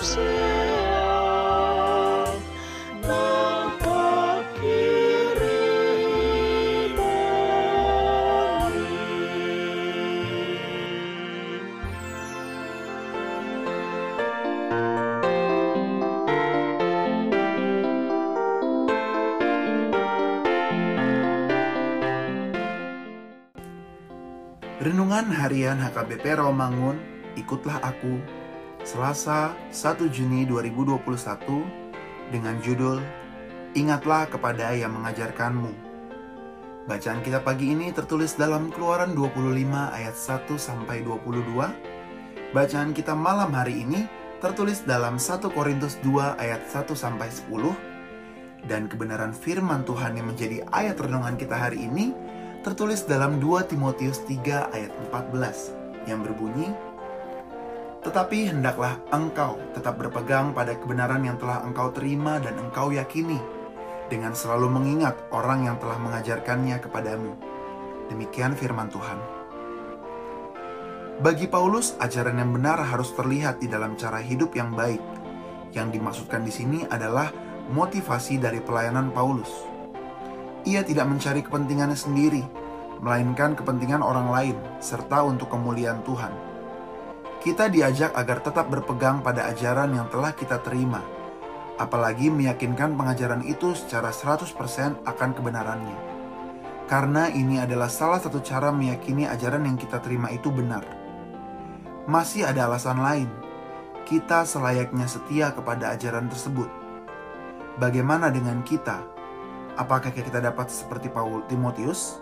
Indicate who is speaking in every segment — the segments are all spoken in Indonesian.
Speaker 1: Renungan Harian HKBP Romangun, ikutlah aku. Selasa 1 Juni 2021 dengan judul Ingatlah kepada yang mengajarkanmu. Bacaan kita pagi ini tertulis dalam Keluaran 25 ayat 1 sampai 22. Bacaan kita malam hari ini tertulis dalam 1 Korintus 2 ayat 1 sampai 10 dan kebenaran firman Tuhan yang menjadi ayat renungan kita hari ini tertulis dalam 2 Timotius 3 ayat 14 yang berbunyi Tetapi hendaklah engkau tetap berpegang pada kebenaran yang telah engkau terima dan engkau yakini dengan selalu mengingat orang yang telah mengajarkannya kepadamu. Demikian firman Tuhan. Bagi Paulus, ajaran yang benar harus terlihat di dalam cara hidup yang baik. Yang dimaksudkan di sini adalah motivasi dari pelayanan Paulus ia tidak mencari kepentingannya sendiri, melainkan kepentingan orang lain, serta untuk kemuliaan Tuhan. Kita diajak agar tetap berpegang pada ajaran yang telah kita terima, apalagi meyakinkan pengajaran itu secara 100% akan kebenarannya. Karena ini adalah salah satu cara meyakini ajaran yang kita terima itu benar. Masih ada alasan lain. Kita selayaknya setia kepada ajaran tersebut. Bagaimana dengan kita? Apakah kita dapat seperti Paul Timotius,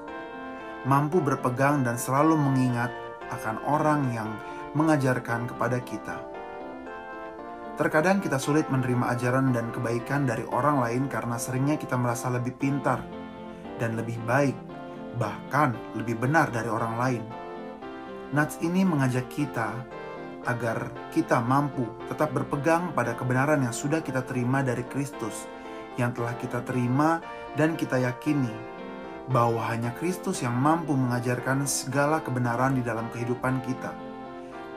Speaker 1: mampu berpegang dan selalu mengingat akan orang yang mengajarkan kepada kita? Terkadang kita sulit menerima ajaran dan kebaikan dari orang lain karena seringnya kita merasa lebih pintar dan lebih baik, bahkan lebih benar dari orang lain. Nats ini mengajak kita agar kita mampu tetap berpegang pada kebenaran yang sudah kita terima dari Kristus yang telah kita terima dan kita yakini bahwa hanya Kristus yang mampu mengajarkan segala kebenaran di dalam kehidupan kita,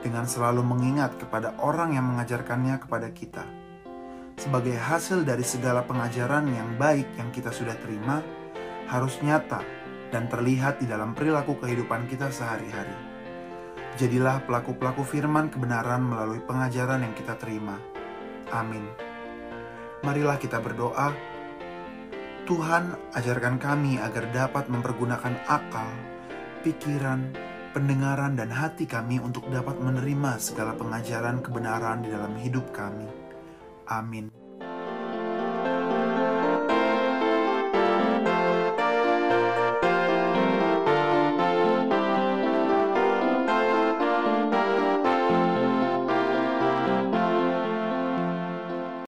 Speaker 1: dengan selalu mengingat kepada orang yang mengajarkannya kepada kita. Sebagai hasil dari segala pengajaran yang baik yang kita sudah terima, harus nyata dan terlihat di dalam perilaku kehidupan kita sehari-hari. Jadilah pelaku-pelaku firman kebenaran melalui pengajaran yang kita terima. Amin marilah kita berdoa. Tuhan, ajarkan kami agar dapat mempergunakan akal, pikiran, pendengaran, dan hati kami untuk dapat menerima segala pengajaran kebenaran di dalam hidup kami. Amin.